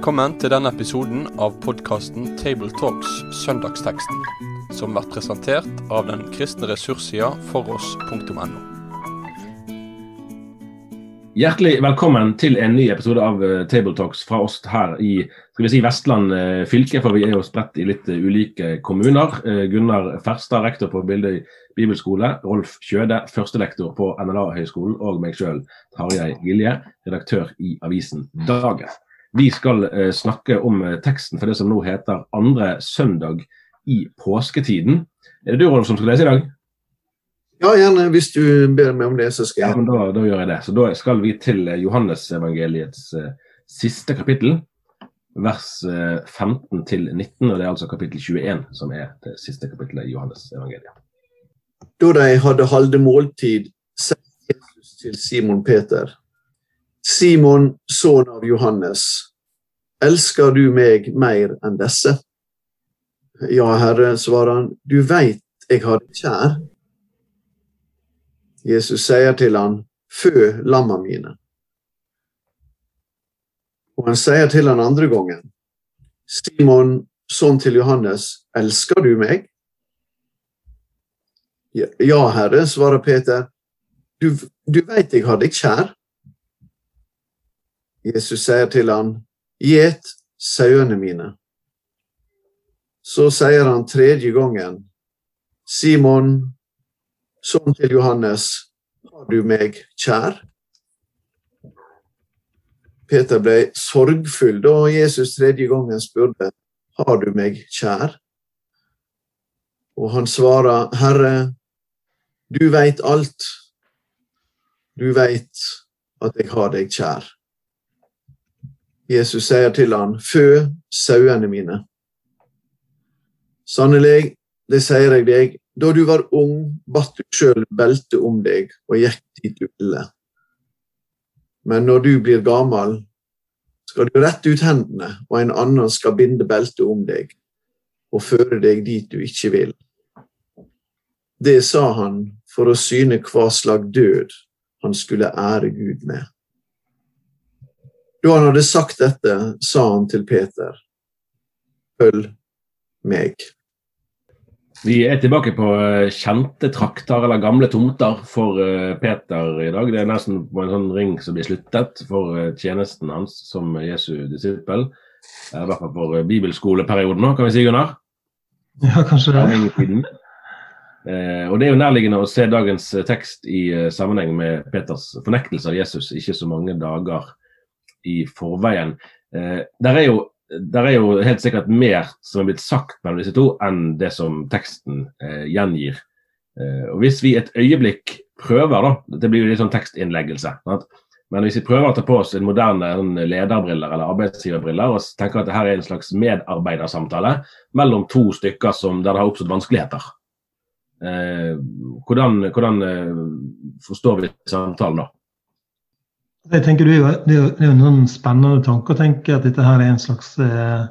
Velkommen til denne episoden av podkasten Tabletalks Søndagsteksten, som blir presentert av den kristne ressurssida foross.no. Hjertelig velkommen til en ny episode av eh, Tabletalks fra oss her i skal vi si Vestland eh, fylke, for vi er jo spredt i litt eh, ulike kommuner. Gunnar Ferstad, rektor på Bildøy bibelskole, Rolf Kjøde, førstelektor på NLA-høgskolen, og meg sjøl, Tarjei Gilje, redaktør i avisen Dagen. Vi skal eh, snakke om eh, teksten for det som nå heter andre søndag i påsketiden. Er det du, Rolf, som skal lese i dag? Ja, gjerne. Hvis du ber meg om det, så skal jeg. Ja, men da, da gjør jeg det. Så da skal vi til eh, Johannesevangeliets eh, siste kapittel, vers eh, 15 til 19. Og det er altså kapittel 21 som er det siste kapittelet i Johannesevangeliet. Da de hadde halde måltid, sa Jesus til Simon Peter Simon, sønn av Johannes, elsker du meg mer enn disse? Ja, Herre, svarer han, du veit jeg har deg kjær. Jesus sier til han, fø lamma mine. Og han sier til han andre gangen, Simon, sønn til Johannes, elsker du meg? Ja, Herre, svarer Peter, du, du veit jeg har deg kjær. Jesus sier til han, Gjet sauene mine. Så sier han tredje gangen, Simon, sønn til Johannes, har du meg kjær? Peter ble sorgfull da Jesus tredje gangen spurte, har du meg kjær? Og han svarer, Herre, du veit alt. Du veit at jeg har deg kjær. Jesus sier til han, fø sauene mine. Sannelig, det sier jeg deg, da du var ung, batt du sjøl belte om deg og gikk dit du ville. Men når du blir gammel, skal du rette ut hendene, og en annen skal binde beltet om deg og føre deg dit du ikke vil. Det sa han for å syne hva slag død han skulle ære Gud med. Da han hadde sagt dette, sa han til Peter, følg meg. Vi er tilbake på eh, kjente trakter eller gamle tomter for eh, Peter i dag. Det er nesten på en sånn ring som blir sluttet for eh, tjenesten hans som Jesu disippel. I hvert fall for bibelskoleperioden nå, kan vi si, Gunnar? Ja, kanskje det. Eh, og Det er jo nærliggende å se dagens tekst i sammenheng med Peters fornektelse av Jesus ikke så mange dager i forveien. Eh, der, er jo, der er jo helt sikkert mer som er blitt sagt mellom disse to, enn det som teksten eh, gjengir. Eh, og Hvis vi et øyeblikk prøver, da, det blir jo litt sånn tekstinnleggelse, sant? men hvis vi prøver å ta på oss en moderne en lederbriller eller arbeidsgiverbriller og tenker at dette er en slags medarbeidersamtale mellom to stykker som, der det har oppstått vanskeligheter, eh, hvordan, hvordan eh, forstår vi samtalen da? Jeg tenker Det er jo, det jo en sånn spennende tanker å tenke at dette her er en slags eh,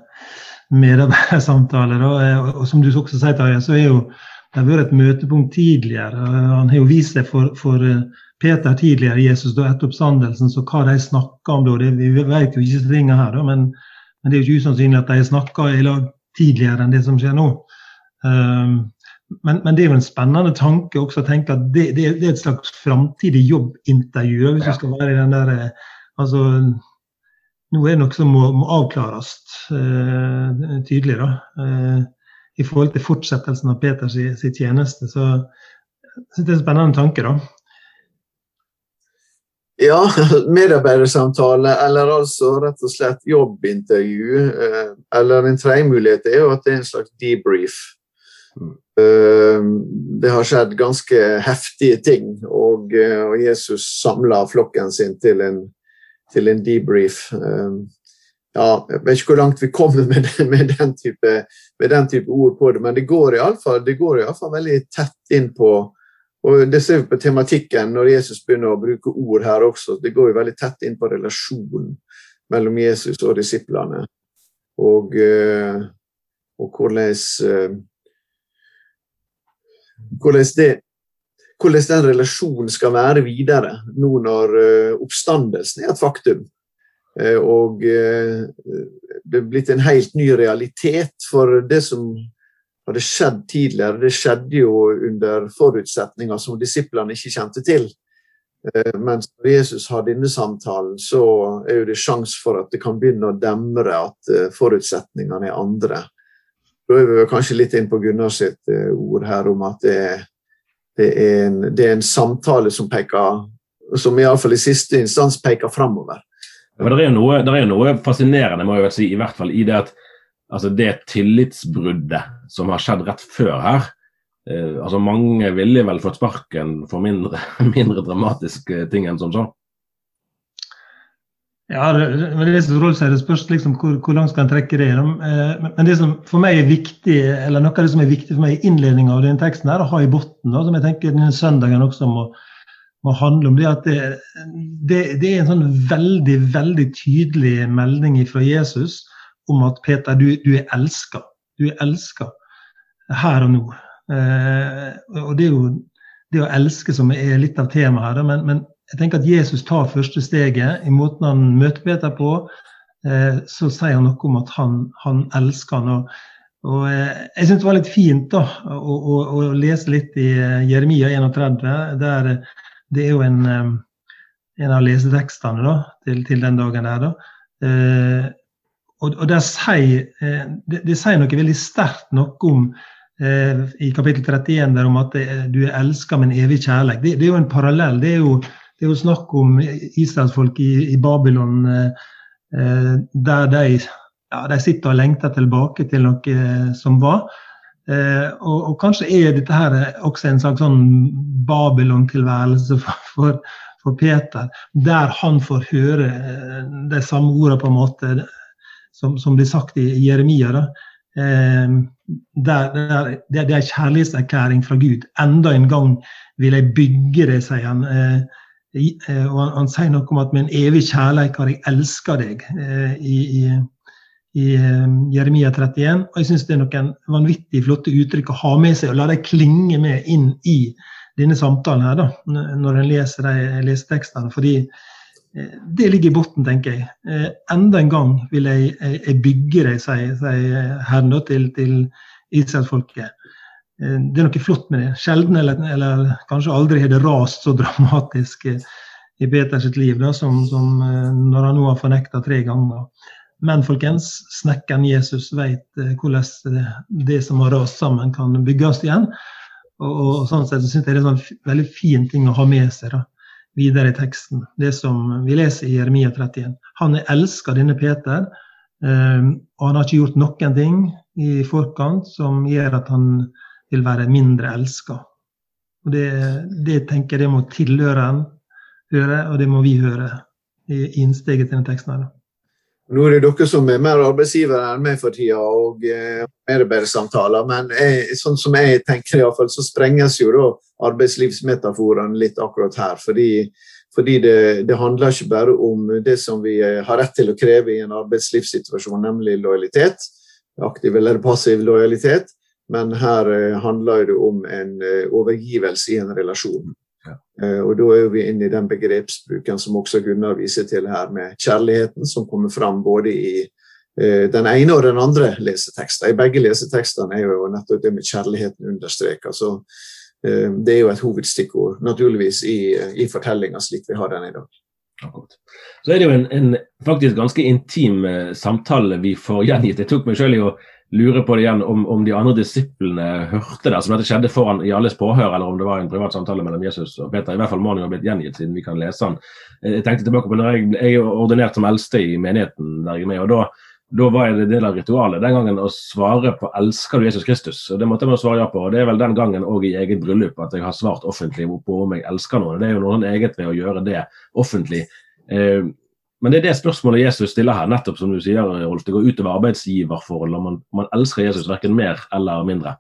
medarbeidersamtale. Og, og som du også sier, Tarjei, så er jo det har vært et møtepunkt tidligere. Han har jo vist seg for, for eh, Peter tidligere, Jesus, da etter oppstandelsen, så hva de snakka om da. Det, vi vet jo ikke disse tingene her, da, men, men, det er jo ikke usannsynlig at de snakka i lag tidligere enn det som skjer nå. Um, men, men, det er jo en spennende tanke også å tenke at det, det, det er et slags framtidig jobbintervju. Hvis ja. du skal være i den der, eh, altså, Nå er det noe som må, må avklares uh, tydelig da, uh, i forhold til fortsettelsen av Peters si, tjeneste. Så det er en spennende tanke. da. Ja, medarbeidersamtale eller altså rett og slett jobbintervju. Uh, eller en tredje mulighet er jo at det er en slags debrief. Eh, det har skjedd ganske heftige ting, og, eh, Jesus samla flokken sin til en, til en debrief. Eh, ja, jeg vet ikke hvor langt vi kommer med, med, den, type, med den type ord på det, men det går iallfall veldig tett inn på og Det ser vi på tematikken når Jesus begynner å bruke ord her også. Det går jo veldig tett inn på relasjonen mellom Jesus og disiplene. Og, og hvordan hvordan, det, hvordan den relasjonen skal være videre nå når uh, oppstandelsen er et faktum. Og det er blitt en helt ny realitet. For det som hadde skjedd tidligere, det skjedde jo under forutsetninger som disiplene ikke kjente til. Mens når Jesus har denne samtalen, så er det sjanse for at det kan begynne å demre at forutsetningene er andre. Da er vi kanskje litt inn på Gunnar sitt ord her om at det er, det er, en, det er en, samtale som peker som iallfall i siste instans peker framover. Ja, det, er noe, det er noe fascinerende må jeg si, i hvert fall i det at altså det tillitsbruddet som har skjedd rett før her, Eh, altså Mange ville vel fått sparken for mindre, mindre dramatiske ting enn som så. Ja, det, det, som Rolf sier, det spørs liksom hvor, hvor, langt skal en trekke det. Eh, men det som for meg er viktig, eller noe av det som er viktig for meg i innledninga av denne teksten, her, å ha i bunnen, som jeg tenker denne søndagen også må, må handle om, det at det, det, det, er en sånn veldig, veldig tydelig melding fra Jesus om at Peter, du, du er elska. Du er elska her og nå. Eh, og det er jo det å elske som er litt av temaet her. Men, men, jeg tenker at Jesus tar første steget i måten han møter Peter på. Eh, så sier han noe om at han, han elsker han. Og, og eh, jeg syns det var litt fint da, å, å, å, lese litt i Jeremia 31. der Det er jo en, en av lesetekstene da, til, til, den dagen der. da. og, og der sier, det, det sier noe veldig sterkt noe om Eh, i kapittel 31 der om at du er elska med en evig kjærlighet. Det, det, er jo en parallell. Det er jo, det er jo snakk om israelsfolk i, i Babylon eh, eh, der de, ja, de, sitter og lengter tilbake til noe som var. Og, og, kanskje er dette her også en slags sånn Babylon-tilværelse for, for, for, Peter, der han får høre de samme ordene på en måte som, som blir sagt i Jeremia. da Eh, det, er en kjærlighetserklæring fra Gud. Enda en gang vil jeg bygge det, sier han. Eh, eh, og han, han, sier noe om at med en evig kjærlighet har jeg elska deg i, i, i, Jeremia 31. Og jeg syns det er noen vanvittig flotte uttrykk å ha med seg og la dem klinge med inn i denne samtalen her, da, når en leser de lesetekstene. fordi Eh, det ligger i bunnen, tenker jeg. Eh, enda en gang vil jeg, jeg bygge deg, sier Herren til, til Israelsfolket. Eh, det er noe flott med det. Sjelden eller, eller, kanskje aldri har det rast så dramatisk i Peters liv da, som, som, når han nå har fornekta tre ganger. Men folkens, snekkeren Jesus vet hvordan det, som har rast sammen, kan bygges igjen. Og, og sånn sett så syns jeg det er en sånn veldig fin ting å ha med seg. da videre i teksten, det som vi leser i Jeremia 31. Han er elska, denne Peter, eh, og han har ikke gjort noen ting i forkant som gjør at han vil være mindre elska. Det, det tenker jeg det må tilhøreren høre, og det må vi høre i innsteget til denne teksten. her. Nå er det dere som er mer arbeidsgivere enn meg for tida, og eh, medarbeidersamtaler. Men jeg, sånn som jeg tenker, i hvert fall, så sprenges jo da arbeidslivsmetaforene litt akkurat her. Fordi, fordi det, det, handler ikke bare om det som vi eh, har rett til å kreve i en arbeidslivssituasjon, nemlig lojalitet. Aktiv eller passiv lojalitet. Men her eh, handler det om en eh, overgivelse i en relasjon. Eh, og Da er vi inne i den begrepsbruken som også Gunnar viser til her, med kjærligheten som kommer fram både i den ene og den andre leseteksten. I begge lesetekstene er jo nettopp det med kjærligheten understreka. Så det er jo et hovedstikkord naturligvis i, i fortellinga slik vi har den i dag. Så er det jo en, en faktisk ganske intim samtale vi får gjengitt. Jeg tok meg selv i å lurer på det igjen om, om, de andre disiplene hørte det, som dette skjedde foran i alles påhør, eller om det var en privat samtale mellom Jesus og Peter. I hvert fall må han jo ha blitt gjengitt, siden vi kan lese han. Jeg tenkte tilbake på når jeg, jeg er ordinert som eldste i menigheten der jeg er med. og da, da var en del av ritualet den gangen å svare på 'Elsker du Jesus Kristus?' og Det måtte jeg svare ja på. og Det er vel den gangen òg i eget bryllup at jeg har svart offentlig på om jeg elsker noen. Det er jo noe eget ved å gjøre det offentlig. Eh, men det er det spørsmålet Jesus stiller her, nettopp som du sier, Rolf. Det går utover arbeidsgiverforholdet. Man, man elsker Jesus verken mer eller mindre.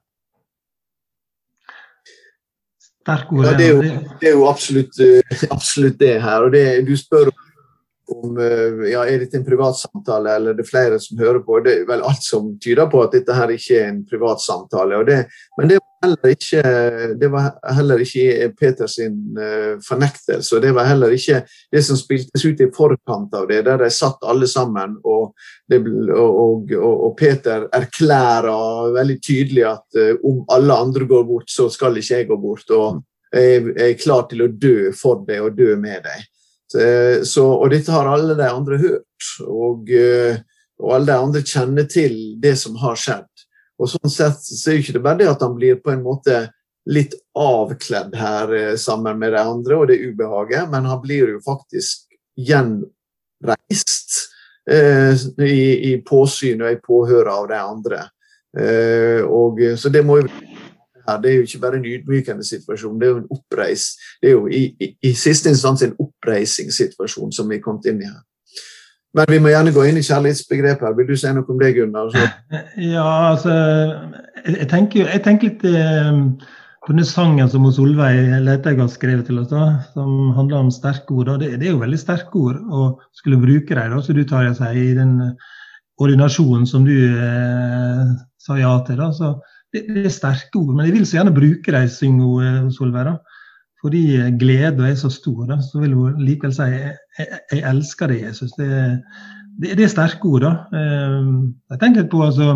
Ja, det er jo, det er jo absolutt, eh, absolutt, det her. Og det, du spør om ja, er dette en privatsamtale eller er det flere som hører på. Det er vel alt som tyder på at dette her ikke er en privatsamtale. Det, men det heller ikke, det var heller ikke Peters fornektelse. og Det var heller ikke det som spiltes ut i forkant av det, der de satt alle sammen. Og, det, og, og, og Peter erklærer veldig tydelig at om alle andre går bort, så skal ikke jeg gå bort. og jeg er klar til å dø for deg og dø med deg. Så, og dette har alle de andre hørt, og, eh, og, alle de andre kjenner til det som har skjedd. Og sånn sett så er det ikke bare det at han blir på en måte litt avkledd her eh, sammen med de andre, og det ubehaget, men han blir jo faktisk gjenreist eh, i, i, påsyn og i påhør av de andre. Eh, og, så det må jo. Det er jo ikke bare en ydmykende situasjon, det er jo en oppreis, det er jo i, i, i siste instans en oppreisingssituasjon som vi er kommet inn i her. Men vi må gjerne gå inn i kjærlighetsbegrepet. her. Vil du si noe om det, Gunnar? Så. Ja, altså Jeg tenker, jeg tenker litt eh, på denne sangen som Solveig Leteig har skrevet til oss, da, som handler om sterke ord. Det, det, er jo veldig sterke ord å skulle bruke dem, så du tar seg i den ordinasjonen som du eh, sa ja til. da, så det, det, er sterke ord, men jeg vil så gjerne bruke dem, synger eh, Solveig. Fordi gleden er så stor, da, så vil hun likevel si jeg, jeg, jeg elsker deg, Jesus. Det, det, det, er sterke ord. da. Eh, jeg tenker litt på altså,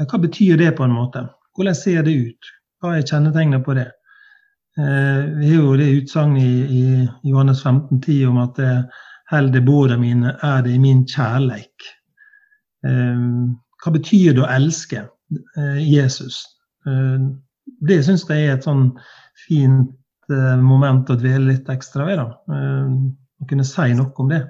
ja, hva betyr det på en måte? Hvordan ser det ut? Hva er kjennetegnet på det? Eh, vi har jo det utsagnet i, i Johannes 15, 10 om at held båda mine er det i min kjærleik. Hva betyr det å elske? Eh, Jesus. Eh, det syns jeg er et sånn fint eh, moment å dvele litt ekstra ved. da. Å kunne si noe om det.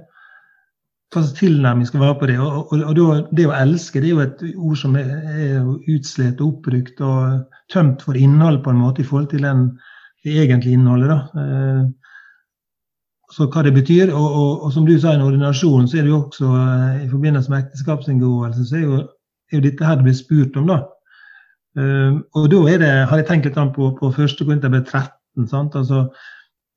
Hva slags tilnærming skal være på det. Og, og, og, Det å elske det er jo et ord som er, er utslitt og oppbrukt og tømt for innhold på en måte i forhold til den, det egentlige innholdet. da. Så hva det betyr. Og, og, og som du sa i en ordinasjon, så er det jo også i forbindelse med ekteskapsinngåelse, så er jo er jo dette her det blir spurt om. da. Uh, og da er det, har jeg tenkt litt på, på 1. Korinterbrev 13. Altså,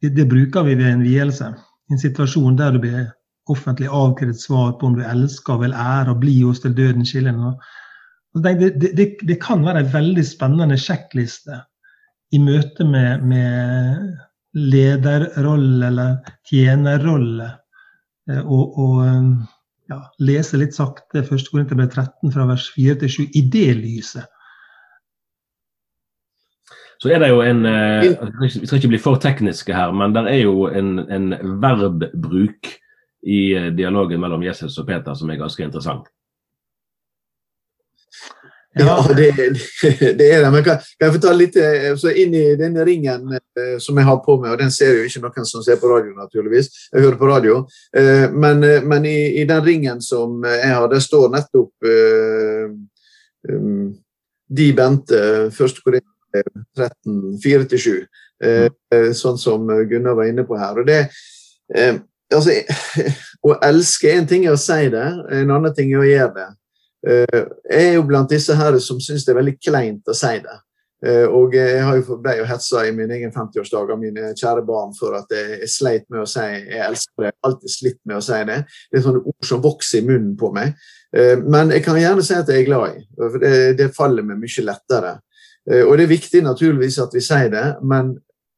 det, det, bruker vi ved en vielse. En situasjon der du blir offentlig avkrevet svar på om du elsker vil ære og bli hos til døden skiller. Det, det, det, kan være en veldig spennende sjekkliste i møte med, med lederrolle eller tjenerrolle. Eh, og, og ja, lese litt sakte 1. Korinterbrev 13 fra vers 4 til 7 i det lyset. Så er det jo en eh, Vi skal ikke bli for tekniske her, men det er jo en, en verbbruk i eh, dialogen mellom Jesus og Peter som er ganske interessant. Ja, det, det, er det. Men kan, kan jeg få ta litt eh, så inn i denne ringen eh, som jeg har på meg, og den ser jo ikke noen som ser på radio, naturligvis. Jeg hører på radio. Eh, men, men i, i, den ringen som jeg har, der står nettopp eh, um, De Bente, første Korinter 13, 4-7. Eh, sånn som Gunnar var inne på her. Og det altså, Å elske en ting er å si det, en annen ting er å gjøre det. Eh, jeg er jo blant disse her som syns det er veldig kleint å si det. Eh, og jeg har jo ble jo hetsa i min egen 50-årsdag av mine kjære barn for at jeg sleit med å si 'jeg elsker det. Alltid slitt med å si det. Det er sånne ord som vokser i munnen på meg. Eh, men jeg kan gjerne si at jeg er glad i, for det, det faller meg mye lettere. Og det er viktig naturligvis at vi sier det, men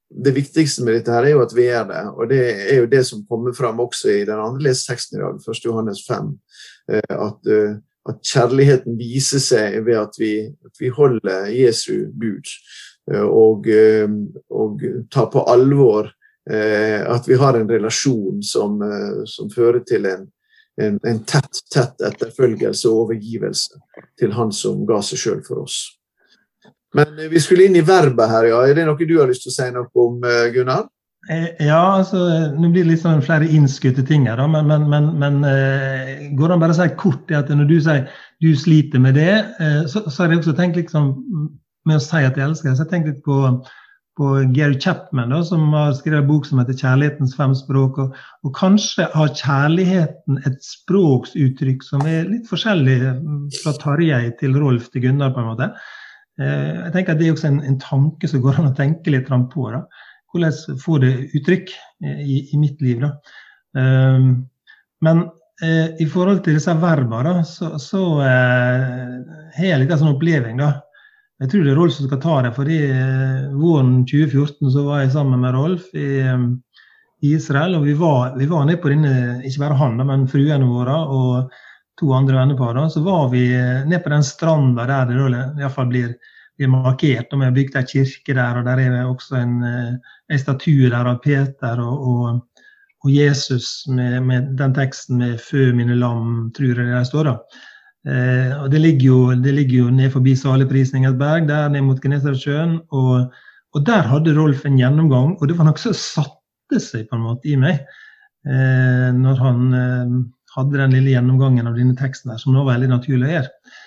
det viktigste med dette her er jo at vi gjør det. Og det er jo det som kommer fram også i den andre leseteksten i dag, 1. Johannes 5. At at kjærligheten viser seg ved at vi, at vi holder Jesu bud eh, og, eh, og, tar på alvor eh, at vi har en relasjon som, som fører til en, en, en, tett, tett etterfølgelse og overgivelse til Han som ga seg sjøl for oss. Men vi skulle inn i verbet her, ja. Er det noe du har lyst til å si noe om, Gunnar? Eh, ja, altså, nå blir det litt sånn flere innskutte ting her, da, men, men, men, men eh, går det an bare å si kort at når du sier du sliter med det, eh, så, har jeg også tenkt liksom med å si at jeg elsker det. Så jeg tenkt litt på, på Gary Chapman, da, som har skrevet en bok som heter 'Kjærlighetens fem språk'. Og, og, kanskje har kjærligheten et språksuttrykk som er litt forskjellig mm, fra Tarjei til Rolf til Gunnar, på en måte. Eh, jeg tenker at Det er også en, en tanke som går an å tenke litt på. da hvordan få det uttrykk i, i mitt liv. Da. Um, Men eh, i forhold til disse verbene, så, så eh, har jeg litt av sånn oppleving, da. Jeg tror det er Rolf som skal ta det. fordi eh, Våren 2014 så var jeg sammen med Rolf i, eh, Israel. og Vi var, vi var nede på denne, ikke bare han, men fruene våre og to andre vennepar. Så var vi ned på den stranda der det iallfall blir, blir markert. Vi har bygd ei kirke der, og der er også en, en statue der av Peter og, og og Jesus med, med, den teksten med 'Fø mine lam', tror jeg det står. da. Eh, og det ligger, jo, jo ned forbi Saligprisningens berg, der ned mot Genesaretsjøen. Og, og der hadde Rolf en gjennomgang, og det var noe som satte seg på en måte i meg. Eh, når han eh, hadde den lille gjennomgangen av denne teksten, her, som nå var veldig naturlig å gjøre.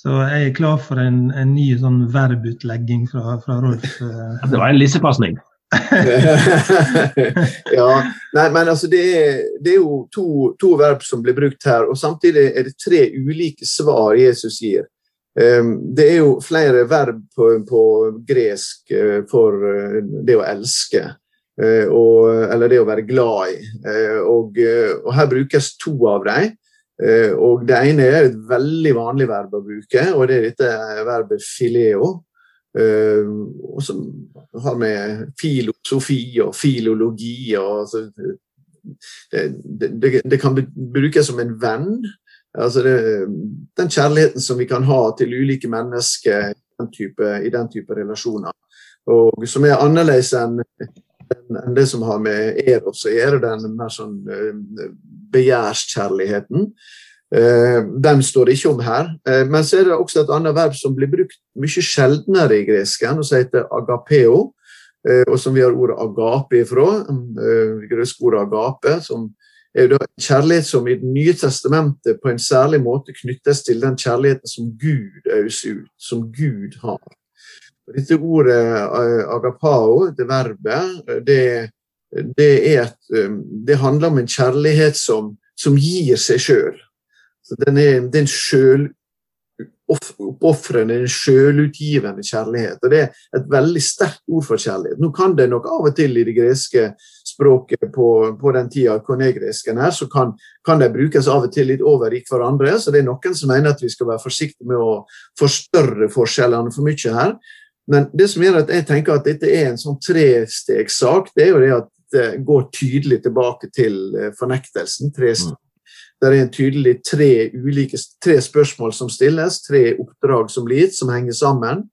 Så jeg er klar for en, en ny sånn verbutlegging fra, fra Rolf. Eh. Det var en lissepasning. ja, nei, men altså det er, det er jo to, to, verb som blir brukt her, og samtidig er det tre ulike svar Jesus gir. Um, det er jo flere verb på, på gresk uh, for uh, det å elske, og, eller det å være glad i. Og, og, her brukes to av dem. og Det ene er et veldig vanlig verb å bruke, og det er dette verbet fileo. og som har med filosofi og filologi og altså, det, det, det, kan brukes som en venn. Altså det, den kjærligheten som vi kan ha til ulike mennesker i den type, i den type relasjoner. Og som er annerledes enn enn det som har med eros å gjøre, den mer sånn eh, begjærskjærligheten. Eh, den står det ikke om her. Eh, men så er det også et annet verb som blir brukt mye sjeldnere i gresken, og som heter agapeo. Og som vi har ordet agape ifra. Greske ordet agape, som er en kjærlighet som i Det nye testamentet på en særlig måte knyttes til den kjærligheten som Gud øser ut, som Gud har. Dette ordet agapao, det verbet, det, det, et, det handler om en kjærlighet som, som gir seg sjøl. Den er, er en sjøloppofrende, en sjølutgivende kjærlighet. Og det er et veldig sterkt ord for kjærlighet. Nå kan det nok av og til i det greske språket på, på den tida konegresken her, så kan, kan de brukes av og til litt over i hverandre. Så det er noen som mener at vi skal være forsiktige med å forstørre forskjellene for mye her. Men det som gjør at jeg tenker at dette er en sånn trestegssak, det er jo det at det går tydelig tilbake til eh, fornektelsen. Tre, mm. Det er en tydelig tre, ulike, tre spørsmål som stilles, tre oppdrag som blir gitt, som henger sammen.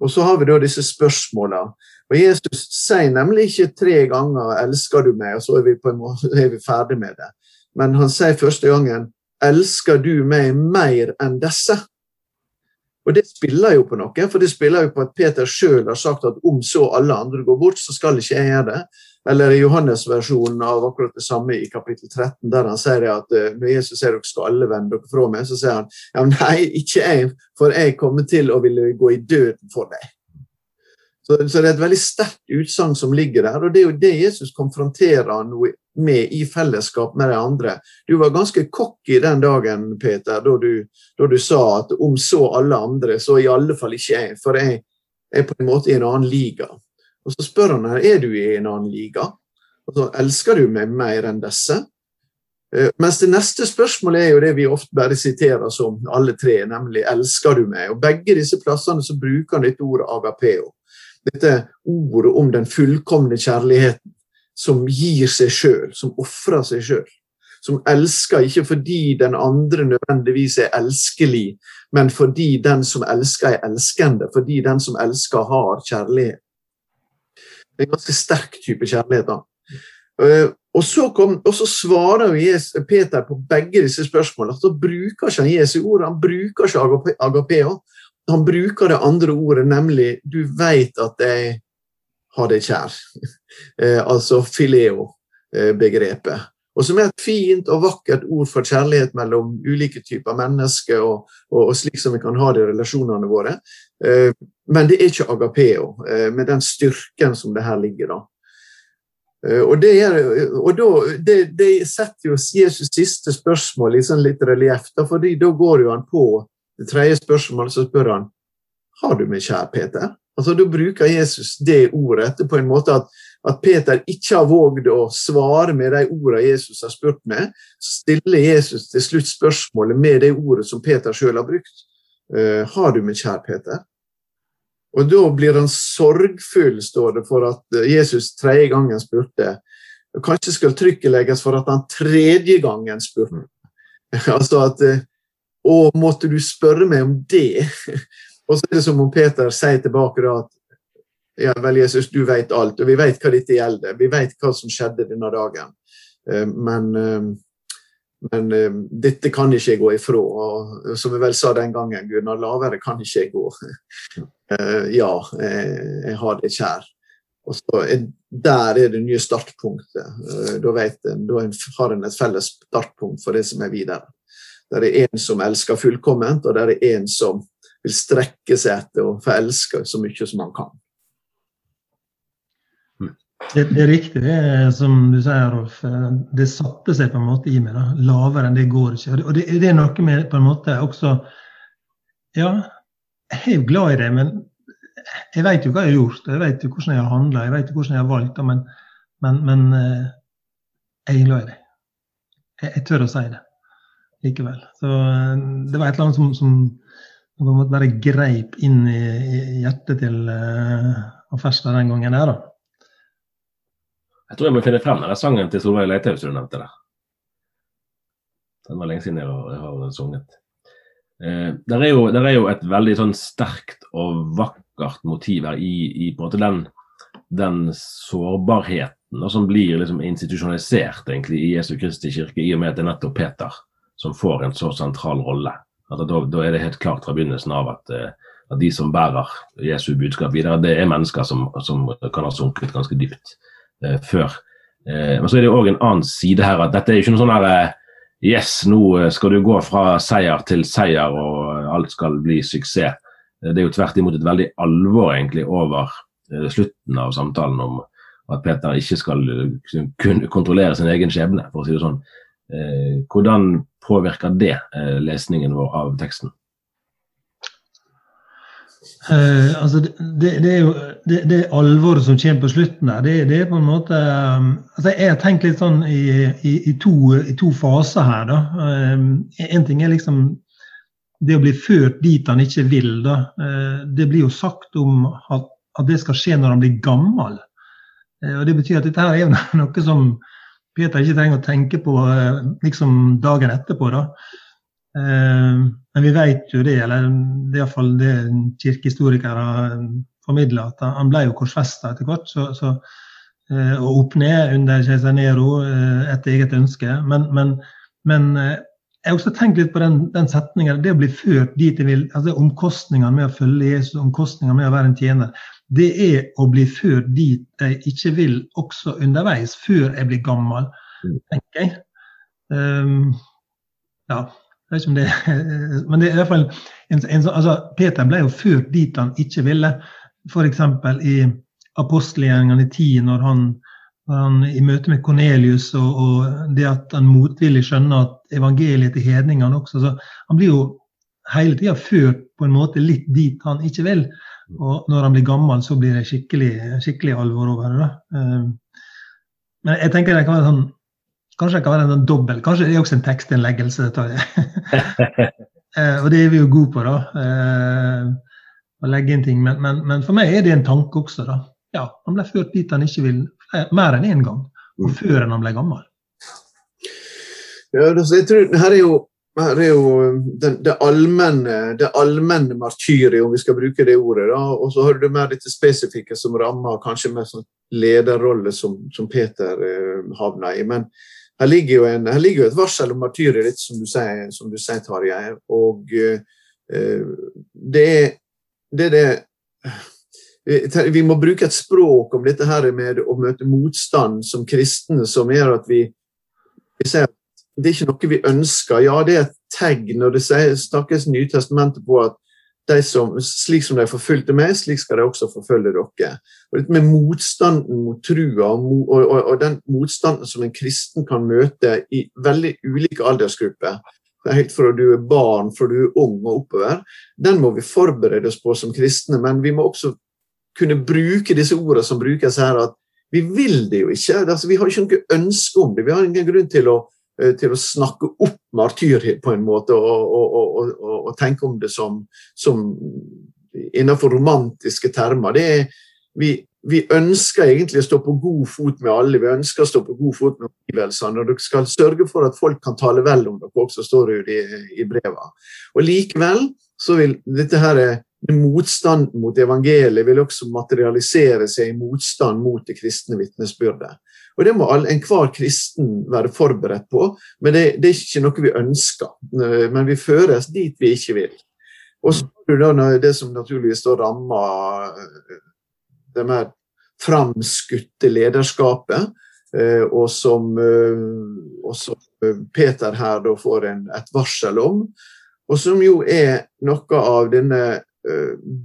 Og så har vi da disse spørsmålene. Og Jesus sier nemlig ikke tre ganger 'elsker du meg', og så er vi, på en måte, er vi ferdig med det. Men han sier første gangen 'elsker du meg mer enn disse'? Og det spiller jo på noe, for det spiller jo på at Peter sjøl har sagt at om så alle andre går bort, så skal ikke jeg gjøre det. Eller i Johannes-versjonen av akkurat det samme i kapittel 13, der han sier at eh, når Jesus sier dere skal alle vende dere fra meg, så sier han ja, nei, ikke jeg, for jeg kommer til å ville gå i døden for deg. Så, så det er et veldig sterkt utsagn som ligger der, og det er jo det Jesus konfronterer han med i fellesskap med de andre. Du var ganske cocky den dagen, Peter, da du, da du sa at om så alle andre, så i alle fall ikke jeg, for jeg er på en måte i en annen liga. Og så spør han her er du i en annen liga. Og så elsker du meg mer enn disse. Uh, mens det neste spørsmålet er jo det vi ofte bare siterer som alle tre, nemlig 'elsker du meg?' Og Begge disse plassene så bruker han dette ordet agapeo. Dette ordet om den fullkomne kjærligheten som gir seg sjøl, som ofrer seg sjøl. Som elsker ikke fordi den andre nødvendigvis er elskelig, men fordi den som elsker, er elskende. Fordi den som elsker, har kjærlighet. Det er en ganske sterk type kjærlighet. da. Uh, og, så kom, og, så svarer Peter på begge disse spørsmålene. Så bruker ikke han Jesu ord, han bruker ikke agapeo. Han bruker det andre ordet, nemlig 'du veit at jeg har deg kjær'. Eh, altså fileo-begrepet. Uh, og som er et fint og vakkert ord for kjærlighet mellom ulike typer mennesker, og, og, og slik som vi kan ha det i relasjonene våre. Eh, men det er ikke agapeo, eh, med den styrken som det her ligger. da. Eh, og, det, er, og da, det, det, setter jo Jesus siste spørsmål i sånn litt relieff, fordi da går jo han på det tredje spørsmålet, så spør han har du meg kjær, Peter? Altså, Da bruker Jesus det ordet på en måte at, at Peter ikke har våget å svare med de ordene Jesus har spurt med, så stiller Jesus til slutt spørsmålet med det ordet som Peter sjøl har brukt. Uh, har du meg kjær, Peter? Og da blir han sorgfull, står det, for at Jesus tredje gangen spurte. Kanskje skal trykket legges for at han tredje gangen spurte. altså at Å, måtte du spørre meg om det? Og så er det som om Peter sier tilbake da at ja vel, Jesus, du vet alt, og vi vet hva dette gjelder. Vi vet hva som skjedde denne dagen. Eh, men, eh, men eh, dette kan ikke jeg gå ifra. Og som vi vel sa den gangen, Gunnar, lavere kan ikke jeg gå. Ja, jeg har det kjær. Og så er, Der er det nye startpunktet. Da, vet en, da har en et felles startpunkt for det som er videre. Det er en som elsker fullkomment, og det er en som vil strekke seg etter å få elske så mye som han kan. Det, det, er riktig det som du sier, Rolf. Det satte seg på en måte i meg. da. Lavere enn det går ikke. Og det, det er noe med på en måte også Ja, jeg er jo glad i det, men jeg vet jo hva jeg har gjort. Jeg vet jo hvordan jeg har handla, jeg vet jo hvordan jeg har valgt. Men, men, men eh, jeg er glad i det. Jeg, jeg, tør å si det likevel. Så eh, det var et eller annet som, som på en måte bare greip inn i, hjertet til uh, Aferstad den gangen der, da. Jeg tror jeg må finne frem den sangen til Solveig Leithaug du nevnte der. Den var lenge siden jeg har, jeg har sunget. Eh, der, er jo, der, er jo, et veldig sånn sterkt og vakkert motiv her i, i på en måte den, den sårbarheten som blir liksom institusjonalisert egentlig i Jesu Kristi kirke, i og med at det er nettopp Peter som får en så sentral rolle. Da, da, er det helt klart fra begynnelsen av at, eh, at, de som bærer Jesu budskap videre, det er mennesker som, som kan ha sunket ganske dypt eh, før. Eh, men så er det òg en annen side her, at dette er ikke noe sånn her eh, Yes, nå eh, skal du gå fra seier til seier, og alt skal bli suksess. Det er jo tvert imot et veldig alvor egentlig over slutten av samtalen om at Peter ikke skal kunne kontrollere sin egen skjebne, for å si det sånn. Hvordan påvirker det lesningen vår av teksten? Uh, altså det, det, er jo det, det alvoret som kommer på slutten der, det, det er på en måte um, altså Jeg har tenkt litt sånn i, i, i, to, i to, faser her. da. Um, en ting er liksom det å bli ført dit han ikke vil. da. Uh, det blir jo sagt om at, at, det skal skje når han blir gammel. Uh, og Det betyr at dette her er noe som Peter ikke trenger å tenke på liksom dagen etterpå. da. Men vi vet jo det, eller det er iallfall det kirkehistorikere formidler, at han ble jo korsfesta etter hvert. Så, så, eh, og opp ned under keiser Nero eh, etter eget ønske. Men, men, men eh, jeg har også tenkt litt på den, den setningen. Det å bli ført dit jeg vil, altså omkostningene med å følge Jesus, omkostningene med å være en tjener, det er å bli ført dit jeg ikke vil, også underveis, før jeg blir gammel, mm. tenker jeg. Um, ja. Jeg vet ikke om det, men det er i hvert fall en, en, altså, Peter ble jo ført dit han ikke ville. F.eks. i apostelgjerningene 10, når han, når han i møte med Kornelius og, og, det at han motvillig skjønner at evangeliet til hedningene også så Han blir jo hele tida ført på en måte litt dit han ikke vil. Og når han blir gammel, så blir det skikkelig, skikkelig alvor over det. da. Eh, men jeg tenker det kan være sånn Kanskje det kan være en dobbel. Kanskje det er også en tekstinnleggelse. eh, og det er vi jo gode på, da. Eh, å legge inn ting. Men, men, men, for meg er det en tanke også, da. Ja, han ble ført dit han ikke vil eh, mer enn én gang. Og mm. før enn han ble gammel. Ja, altså, jeg tror her er jo her er jo det, det, allmenne, det allmenne martyriet, om vi skal bruke det ordet. da, Og så har du mer dette spesifikke som rammer kanskje mer sånn lederrolle som, som Peter eh, havna i. Men her ligger jo, en, her ligger jo et varsel om martyret ditt, som du sier, som du sier Tarjei. Og eh, det er det, det vi må bruke et språk om dette her med å møte motstand som kristne, som gjør at vi, vi ser at det er ikke noe vi ønsker. Ja, det er et tegn, og det snakkes Nytestamentet på at de som, slik som de forfulgte meg, slik skal de også forfølge dere. Og dette med Motstanden mot trua og, og, og, den motstanden som en kristen kan møte i veldig ulike aldersgrupper, helt fra du er barn, fra du er ung og oppover, den må vi forberede oss på som kristne. Men vi må også kunne bruke disse ordene som brukes her, at vi vil det jo ikke. Altså, vi har ikke noe ønske om det. Vi har ingen grunn til å, til å snakke opp martyrhet på en måte og, og, og, og, tenke om det som, som innenfor romantiske termer. Det er, vi, vi ønsker egentlig å stå på god fot med alle. Vi ønsker å stå på god fot med omgivelsene. Og dere skal sørge for at folk kan tale vel om dere også, står det i, i brevene. Og likevel så vil dette her motstanden mot evangeliet vil også materialisere seg i motstand mot det kristne vitnesbyrdet. Og Det må enhver kristen være forberedt på, men det, det, er ikke noe vi ønsker. Men vi føres dit vi ikke vil. Og så har du det som naturligvis da rammer det mer framskutte lederskapet, eh, og som, eh, og Peter her da får en, et varsel om. Og som jo er noe av denne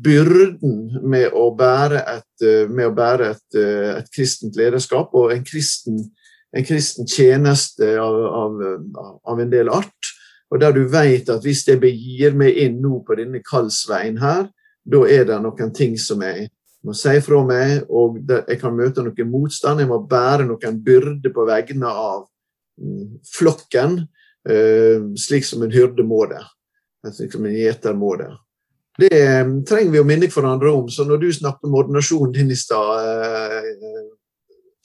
byrden med å bære et, uh, å bære et, uh, et kristent lederskap og en kristen, en kristen tjeneste av, av, av, en del art. Og der du vet at hvis jeg begir meg inn nå på denne kallsveien her, da er det noen ting som jeg må si fra meg, og jeg kan møte noe motstand. Jeg må bære noen byrde på vegne av mm, flokken, eh, slik som en hyrde må det. Slik som en gjeter må det. Det eh, trenger vi å minne hverandre om. Så når du snakket om ordinasjonen din i stad, eh,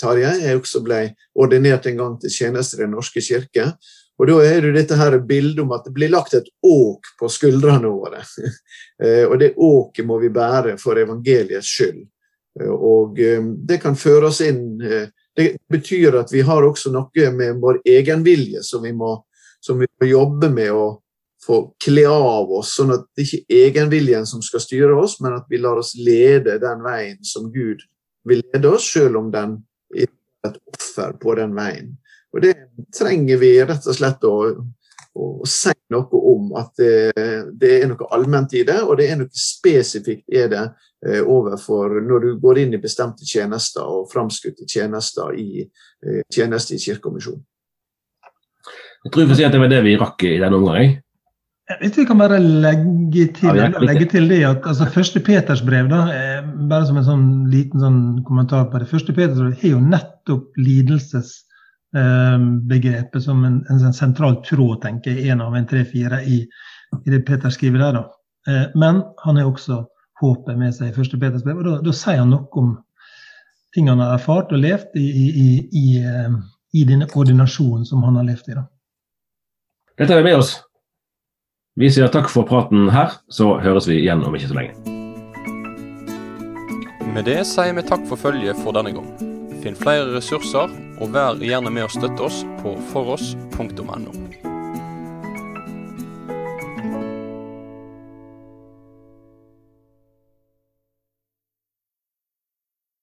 Tarjei, jeg også ble ordinert en gang til tjeneste i Den norske kirke. Og Da er det dette her bildet om at det blir lagt et åk på skuldrene våre. Eh, og det åket må vi bære for evangeliets skyld. Og det kan føre oss inn Det betyr at vi har også noe med vår egenvilje som vi må, som vi må jobbe med å få kle av oss, sånn at det ikke er egenviljen som skal styre oss, men at vi lar oss lede den veien som Gud vil lede oss, selv om den er et offer på den veien. Og det trenger vi rett og slett å, å si noe om. At det, det, er noe allment i det, og det er noe spesifikt i det eh, overfor når du går inn i bestemte tjenester og framskutte tjenester i eh, tjeneste i Kirkekommisjonen. Jeg tror vi får si at det var det vi rakk i denne omgang. Hvis vi kan bare legge til, ja, legge til det at altså, første Peters brev, da, eh, bare som en sånn liten sånn kommentar på det. Første Peters brev har jo nettopp lidelsesbegrepet Eh, som en, en, sentral tråd, tenker jeg, en av en tre-fire i, i, det Peter skriver der. da. Eh, men han har også håpet med seg i første Peters brev, og da, da, sier han noe om ting han har erfart og levd i, i, i, eh, i denne ordinasjonen som han har levd i. da. Dette er vi med oss. Vi sier takk for praten her, så høres vi igjen om ikke så lenge. Med det sier vi takk for følget for denne gang. Finn flere ressurser, og vær gjerne med å støtte oss på foross.no.